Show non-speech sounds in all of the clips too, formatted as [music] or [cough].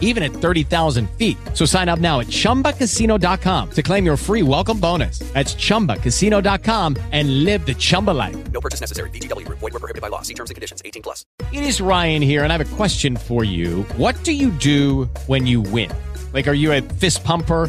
even at 30,000 feet. So sign up now at chumbacasino.com to claim your free welcome bonus. That's chumbacasino.com and live the Chumba life. No purchase necessary. VGW Group. Void were prohibited by law. See terms and conditions. 18 plus. It is Ryan here, and I have a question for you. What do you do when you win? Like, are you a fist pumper?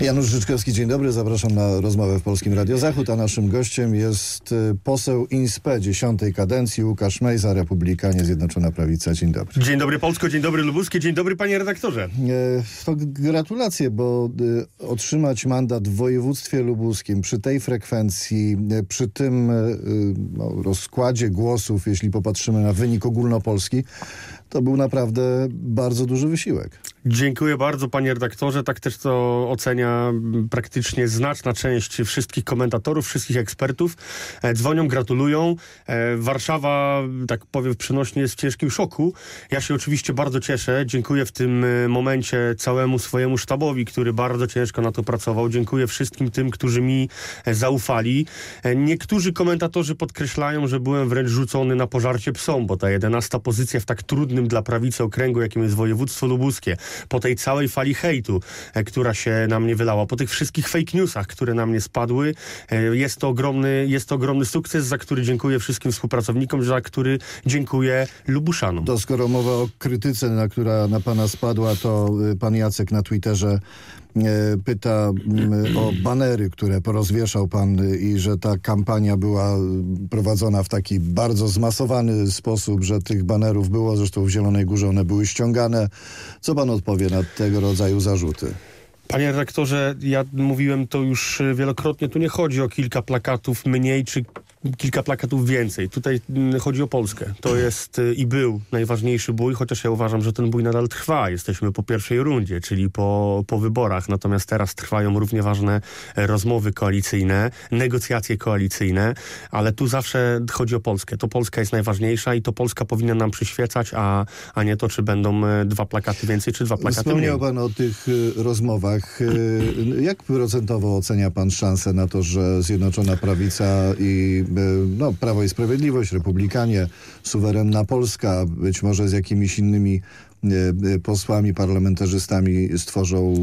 Janusz Życzkowski, dzień dobry. Zapraszam na rozmowę w Polskim Radio Zachód, a naszym gościem jest y, poseł INSPE dziesiątej kadencji Łukasz Mejza, Republikanie Zjednoczona Prawica. Dzień dobry. Dzień dobry Polsko, dzień dobry Lubuskie, dzień dobry panie redaktorze. E, To gratulacje, bo y, otrzymać mandat w województwie lubuskim przy tej frekwencji, y, przy tym y, y, no, rozkładzie głosów, jeśli popatrzymy na wynik ogólnopolski, to był naprawdę bardzo duży wysiłek. Dziękuję bardzo panie redaktorze, tak też to ocenia praktycznie znaczna część wszystkich komentatorów, wszystkich ekspertów. E, dzwonią, gratulują. E, Warszawa, tak powiem przynośnie, jest w ciężkim szoku. Ja się oczywiście bardzo cieszę. Dziękuję w tym e, momencie całemu swojemu sztabowi, który bardzo ciężko na to pracował. Dziękuję wszystkim tym, którzy mi zaufali. Niektórzy komentatorzy podkreślają, że byłem wręcz rzucony na pożarcie psom, bo ta jedenasta pozycja w tak trudnym dla prawicy okręgu, jakim jest województwo lubuskie, po tej całej fali hejtu, e, która się na mnie wylała, po tych wszystkich fake newsach, które na mnie spadły, e, jest to ogromny, jest to ogromny sukces, za który dziękuję wszystkim współpracownikom, za który dziękuję Lubuszanom. To skoro mowa o krytyce, na która na pana spadła, to y, pan Jacek na Twitterze pyta mm, o banery, które porozwieszał pan y, i że ta kampania była y, prowadzona w taki bardzo zmasowany sposób, że tych banerów było, zresztą w Zielonej Górze one były ściągane. Co pan odpowie na tego rodzaju zarzuty? Panie redaktorze, ja mówiłem to już e, wielokrotnie, tu nie chodzi o kilka plakatów mniej czy kilka plakatów więcej. Tutaj mm, chodzi o Polskę. To [clears throat] jest e, i był najważniejszy bój, chociaż ja uważam, że ten bój nadal trwa. Jesteśmy po pierwszej rundzie, czyli po, po wyborach. Natomiast teraz trwają równie ważne e, rozmowy koalicyjne, negocjacje koalicyjne, ale tu zawsze chodzi o Polskę. To Polska jest najważniejsza i to Polska powinna nam przyświecać, a, a nie to, czy będą e, dwa plakaty więcej, czy dwa plakaty mniej. Wspomniał pan o tych y, rozmowach. Y, jak procentowo ocenia pan szansę na to, że Zjednoczona Prawica i y, no, Prawo i Sprawiedliwość, Republikanie, suwerenna Polska, być może z jakimiś innymi y, y, posłami, parlamentarzystami stworzą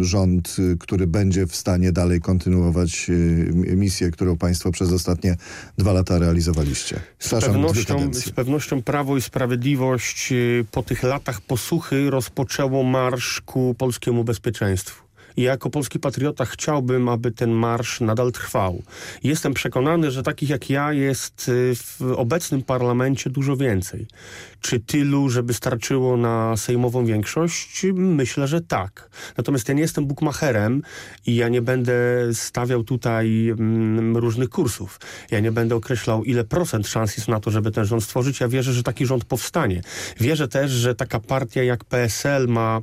rząd, który będzie w stanie dalej kontynuować misję, którą państwo przez ostatnie dwa lata realizowaliście. Z pewnością, z pewnością Prawo i Sprawiedliwość po tych latach posłuchy rozpoczęło marsz ku polskiemu bezpieczeństwu. Jako polski patriota chciałbym, aby ten marsz nadal trwał. Jestem przekonany, że takich jak ja jest y, w obecnym parlamencie dużo więcej. Czy tylu, żeby starczyło na sejmową większość? Myślę, że tak. Natomiast ja nie jestem bukmacherem i ja nie będę stawiał tutaj mm, różnych kursów. Ja nie będę określał, ile procent szans jest na to, żeby ten rząd stworzyć. Ja wierzę, że taki rząd powstanie. Wierzę też, że taka partia jak PSL ma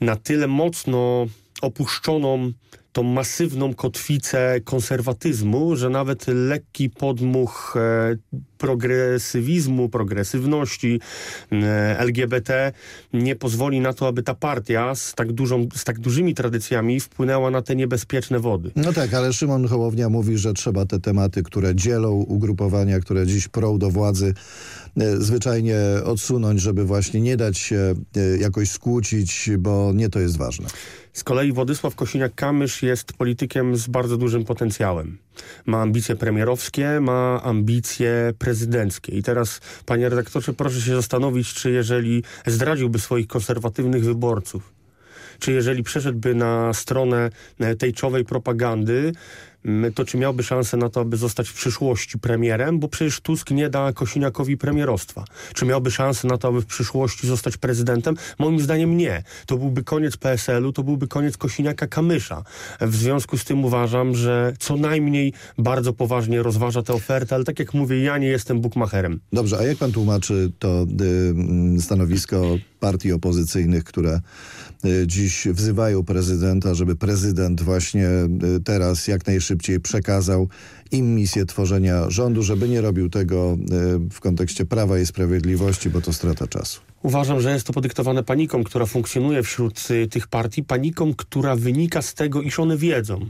na tyle mocno opuszczoną tą masywną kotwicę konserwatyzmu, że nawet lekki podmuch e, progresywizmu, progresywności e, LGBT nie pozwoli na to, aby ta partia z tak, dużą, z tak dużymi tradycjami wpłynęła na te niebezpieczne wody. No tak, ale Szymon Hołownia mówi, że trzeba te tematy, które dzielą ugrupowania, które dziś prą do władzy, e, zwyczajnie odsunąć, żeby właśnie nie dać się jakoś skłócić, bo nie to jest ważne. Z kolei Władysław Kosiniak-Kamysz jest politykiem z bardzo dużym potencjałem. Ma ambicje premierowskie, ma ambicje prezydenckie. I teraz, panie redaktorze, proszę się zastanowić, czy jeżeli zdradziłby swoich konserwatywnych wyborców, czy jeżeli przeszedłby na stronę e, tejczowej propagandy, to czy miałby szansę na to, aby zostać w przyszłości premierem, bo przecież Tusk nie da Kosiniakowi premierostwa. Czy miałby szansę na to, aby w przyszłości zostać prezydentem? Moim zdaniem nie. To byłby koniec PSL-u, to byłby koniec Kosiniaka-Kamysza. W związku z tym uważam, że co najmniej bardzo poważnie rozważa tę ofertę, ale tak jak mówię, ja nie jestem bukmacherem. Dobrze, a jak pan tłumaczy to y, stanowisko partii opozycyjnych, które y, dziś wzywają prezydenta, żeby prezydent właśnie y, teraz jak najszybciej przekazał im misję tworzenia rządu, żeby nie robił tego y, w kontekście Prawa i Sprawiedliwości, bo to strata czasu. Uważam, że jest to podyktowane paniką, która funkcjonuje wśród y, tych partii, paniką, która wynika z tego, iż one wiedzą,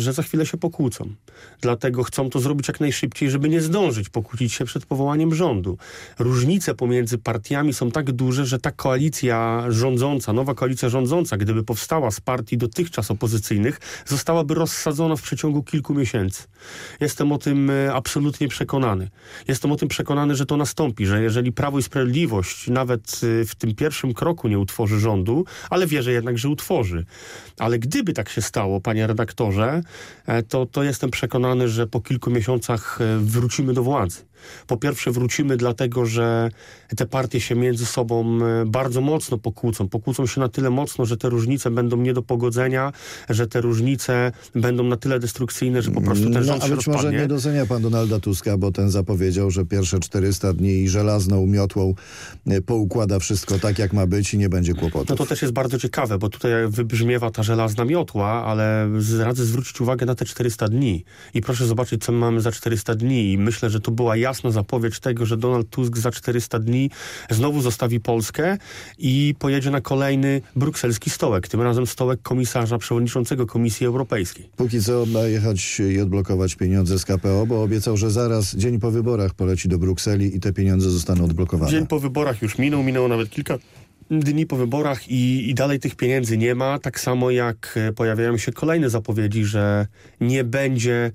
że za chwilę się pokłócą. Dlatego chcą to zrobić jak najszybciej, żeby nie zdążyć pokłócić się przed powołaniem rządu. Różnice pomiędzy partiami są tak duże, że ta koalicja rządząca, nowa koalicja rządząca, gdyby powstała z partii dotychczas opozycyjnych, zostałaby rozsadzona w przeciągu kilku miesięcy. Jestem o tym e, absolutnie przekonany. Jestem o tym przekonany, że to nastąpi, że jeżeli Prawo i Sprawiedliwość nawet e, w tym pierwszym kroku nie utworzy rządu, ale wierzę jednak, że utworzy. Ale gdyby tak się stało, panie redaktorze, to, to jestem przekonany, że po kilku miesiącach e, wrócimy do władzy. Po pierwsze wrócimy dlatego, że te partie się między sobą e, bardzo mocno pokłócą. Pokłócą się na tyle mocno, że te różnice będą nie do pogodzenia, że te różnice będą na tyle destrukcyjne, że po prostu ten No, rząd a się być może rozpadnie. nie docenia pan Donalda Tuska, bo ten zapowiedział, że pierwsze 400 dni i żelazną miotłą poukłada wszystko tak, jak ma być i nie będzie kłopotów. No to też jest bardzo ciekawe, bo tutaj wybrzmiewa ta żelazna miotła, ale z- radzę zwrócić uwagę na te 400 dni. I proszę zobaczyć, co my mamy za 400 dni. I myślę, że to była jasna zapowiedź tego, że Donald Tusk za 400 dni znowu zostawi Polskę i pojedzie na kolejny brukselski stołek. Tym razem stołek komisarza przewodniczącego Komisji Europejskiej. Póki co ma jechać i odblokować pieniądze z KPO, bo obiecał, że zaraz, dzień po wyborach poleci do Brukseli i te pieniądze zostaną odblokowane. Dzień po wyborach już minął, minęło nawet kilka dni po wyborach i, i dalej tych pieniędzy nie ma. Tak samo jak e, pojawiają się kolejne zapowiedzi, że nie będzie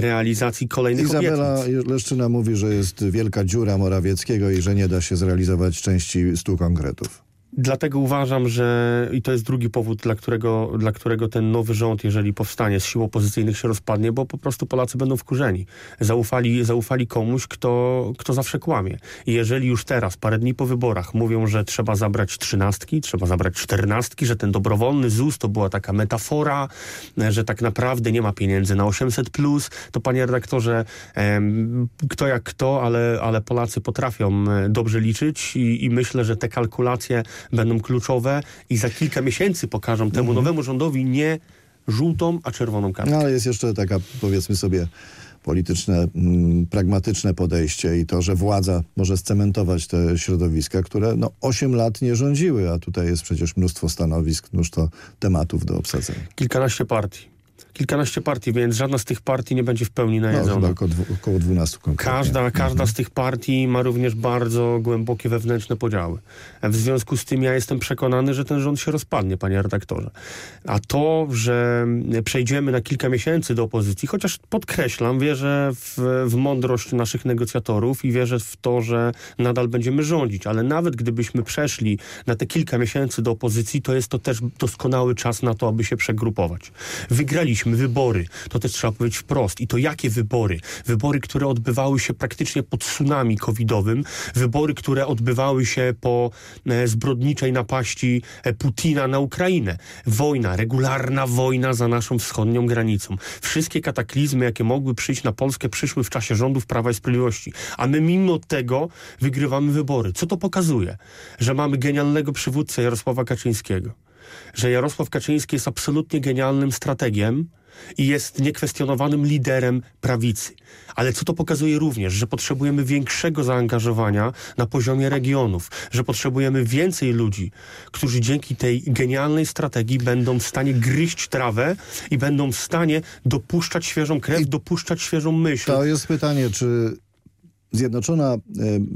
realizacji kolejnych Izabela obietnic. Leszczyna mówi, że jest wielka dziura Morawieckiego i że nie da się zrealizować części stu konkretów. Dlatego uważam, że i to jest drugi powód, dla którego, dla którego ten nowy rząd, jeżeli powstanie z sił opozycyjnych się rozpadnie, bo po prostu Polacy będą wkurzeni. Zaufali, zaufali komuś, kto, kto zawsze kłamie. I jeżeli już teraz, parę dni po wyborach, mówią, że trzeba zabrać trzynastki, trzeba zabrać czternastki, że ten dobrowolny ZUS to była taka metafora, że tak naprawdę nie ma pieniędzy na 800+, plus, to panie redaktorze, em, kto jak kto, ale, ale Polacy potrafią e, dobrze liczyć i, i myślę, że te kalkulacje będą kluczowe i za kilka miesięcy pokażą temu nowemu rządowi nie żółtą, a czerwoną kartę. No ale jest jeszcze taka, powiedzmy sobie, polityczne, mm, pragmatyczne podejście i to, że władza może scementować te środowiska, które no 8 lat nie rządziły, a tutaj jest przecież mnóstwo stanowisk, mnóstwo tematów do obsadzenia. Kilkanaście partii. Kilkanaście partii, więc żadna z tych partii nie będzie w pełni No, najedzona. chyba około, około 12 konkretnie. Każda, każda z tych partii ma również bardzo głębokie wewnętrzne podziały. W związku z tym ja jestem przekonany, że ten rząd się rozpadnie, panie redaktorze. A to, że przejdziemy na kilka miesięcy do opozycji, chociaż podkreślam, wierzę w, w mądrość naszych negocjatorów i wierzę w to, że nadal będziemy rządzić, ale nawet gdybyśmy przeszli na te kilka miesięcy do opozycji, to jest to też doskonały czas na to, aby się przegrupować. Wygraliśmy wybory, to też trzeba powiedzieć wprost. I to jakie wybory? Wybory, które odbywały się praktycznie pod tsunami covidowym, wybory, które odbywały się po e, zbrodniczej napaści e, Putina na Ukrainę. Wojna, regularna wojna za naszą wschodnią granicą. Wszystkie kataklizmy, jakie mogły przyjść na Polskę, przyszły w czasie rządów Prawa i Sprawiedliwości. A my mimo tego wygrywamy wybory. Co to pokazuje? Że mamy genialnego przywódcę Jarosława Kaczyńskiego że Jarosław Kaczyński jest absolutnie genialnym strategiem i jest niekwestionowanym liderem prawicy. Ale co to pokazuje również? Że potrzebujemy większego zaangażowania na poziomie regionów, że potrzebujemy więcej ludzi, którzy dzięki tej genialnej strategii będą w stanie gryźć trawę i będą w stanie dopuszczać świeżą krew, dopuszczać świeżą myśl. To jest pytanie, czy Zjednoczona e,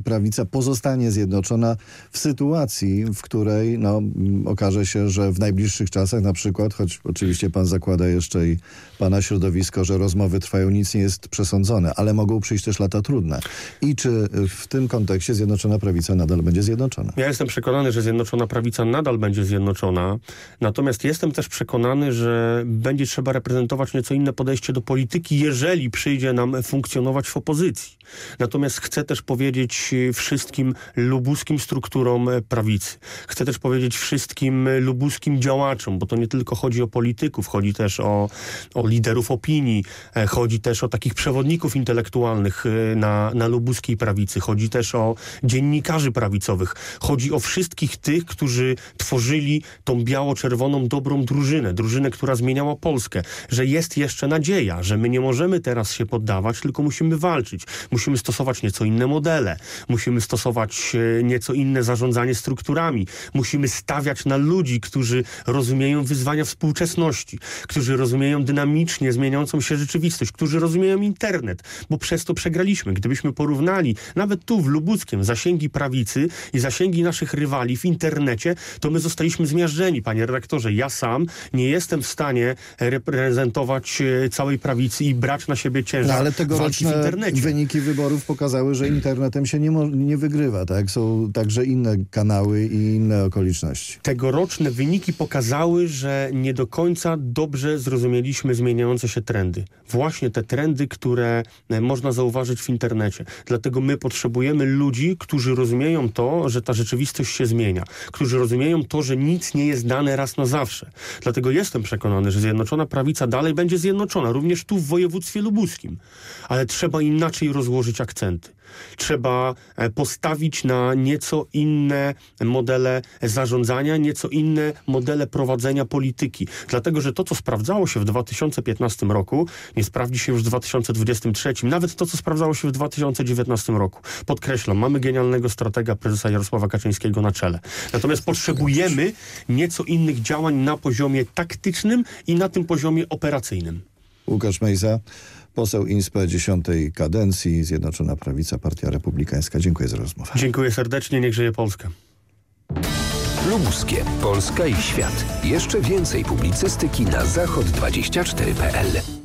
Prawica pozostanie zjednoczona w sytuacji, w której no, okaże się, że w najbliższych czasach na przykład, choć oczywiście pan zakłada jeszcze i pana środowisko, że rozmowy trwają, nic nie jest przesądzone, ale mogą przyjść też lata trudne. I czy w tym kontekście Zjednoczona Prawica nadal będzie zjednoczona? Ja jestem przekonany, że Zjednoczona Prawica nadal będzie zjednoczona, natomiast jestem też przekonany, że będzie trzeba reprezentować nieco inne podejście do polityki, jeżeli przyjdzie nam funkcjonować w opozycji. Natomiast chcę też powiedzieć wszystkim lubuskim strukturom prawicy. Chcę też powiedzieć wszystkim lubuskim działaczom, bo to nie tylko chodzi o polityków, chodzi też o, o liderów opinii, e, chodzi też o takich przewodników intelektualnych e, na, na lubuskiej prawicy, chodzi też o dziennikarzy prawicowych, chodzi o wszystkich tych, którzy tworzyli tą biało-czerwoną dobrą drużynę, drużynę, która zmieniała Polskę, że jest jeszcze nadzieja, że my nie możemy teraz się poddawać, tylko musimy walczyć. Musimy stosować nieco inne modele, musimy stosować e, nieco inne zarządzanie strukturami, musimy stawiać na ludzi, którzy rozumieją wyzwania współczesności, którzy rozumieją dynamicznie zmieniającą się rzeczywistość, którzy rozumieją internet, bo przez to przegraliśmy. Gdybyśmy porównali nawet tu w Lubuckiem zasięgi prawicy i zasięgi naszych rywali w internecie, to my zostaliśmy zmiażdżeni, panie redaktorze. Ja sam nie jestem w stanie reprezentować e, całej prawicy i brać na siebie ciężar No, ale walki w tegoroczne internecie. wyniki wyborów pokazały, że internetem się nie, nie wygrywa, tak? Są także inne kanały i inne okoliczności. Tegoroczne wyniki pokazały, że nie do końca dobrze zrozumieliśmy zmieniające się trendy. Właśnie te trendy, które e, można zauważyć w internecie. Dlatego my potrzebujemy ludzi, którzy rozumieją to, że ta rzeczywistość się zmienia. Którzy rozumieją to, że nic nie jest dane raz na zawsze. Dlatego jestem przekonany, że Zjednoczona Prawica dalej będzie zjednoczona, również tu w województwie lubuskim. Ale trzeba inaczej rozłożyć akcenty. Trzeba e, postawić na nieco inne modele zarządzania, nieco inne modele prowadzenia polityki. Dlatego, że to, co sprawdzało się w 2015 roku, nie sprawdzi się już w 2023. Nawet to, co sprawdzało się w 2019 roku. Podkreślam, mamy genialnego stratega prezesa Jarosława Kaczyńskiego na czele. Natomiast potrzebujemy nieco innych działań na poziomie taktycznym i na tym poziomie operacyjnym. Łukasz Mejza, poseł INSPE 10 kadencji, Zjednoczona Prawica, Partia Republikańska. Dziękuję za rozmowę. Dziękuję serdecznie, niech żyje Polska. Lubuskie, Polska i świat. Jeszcze więcej publicystyki na zachod24.pl.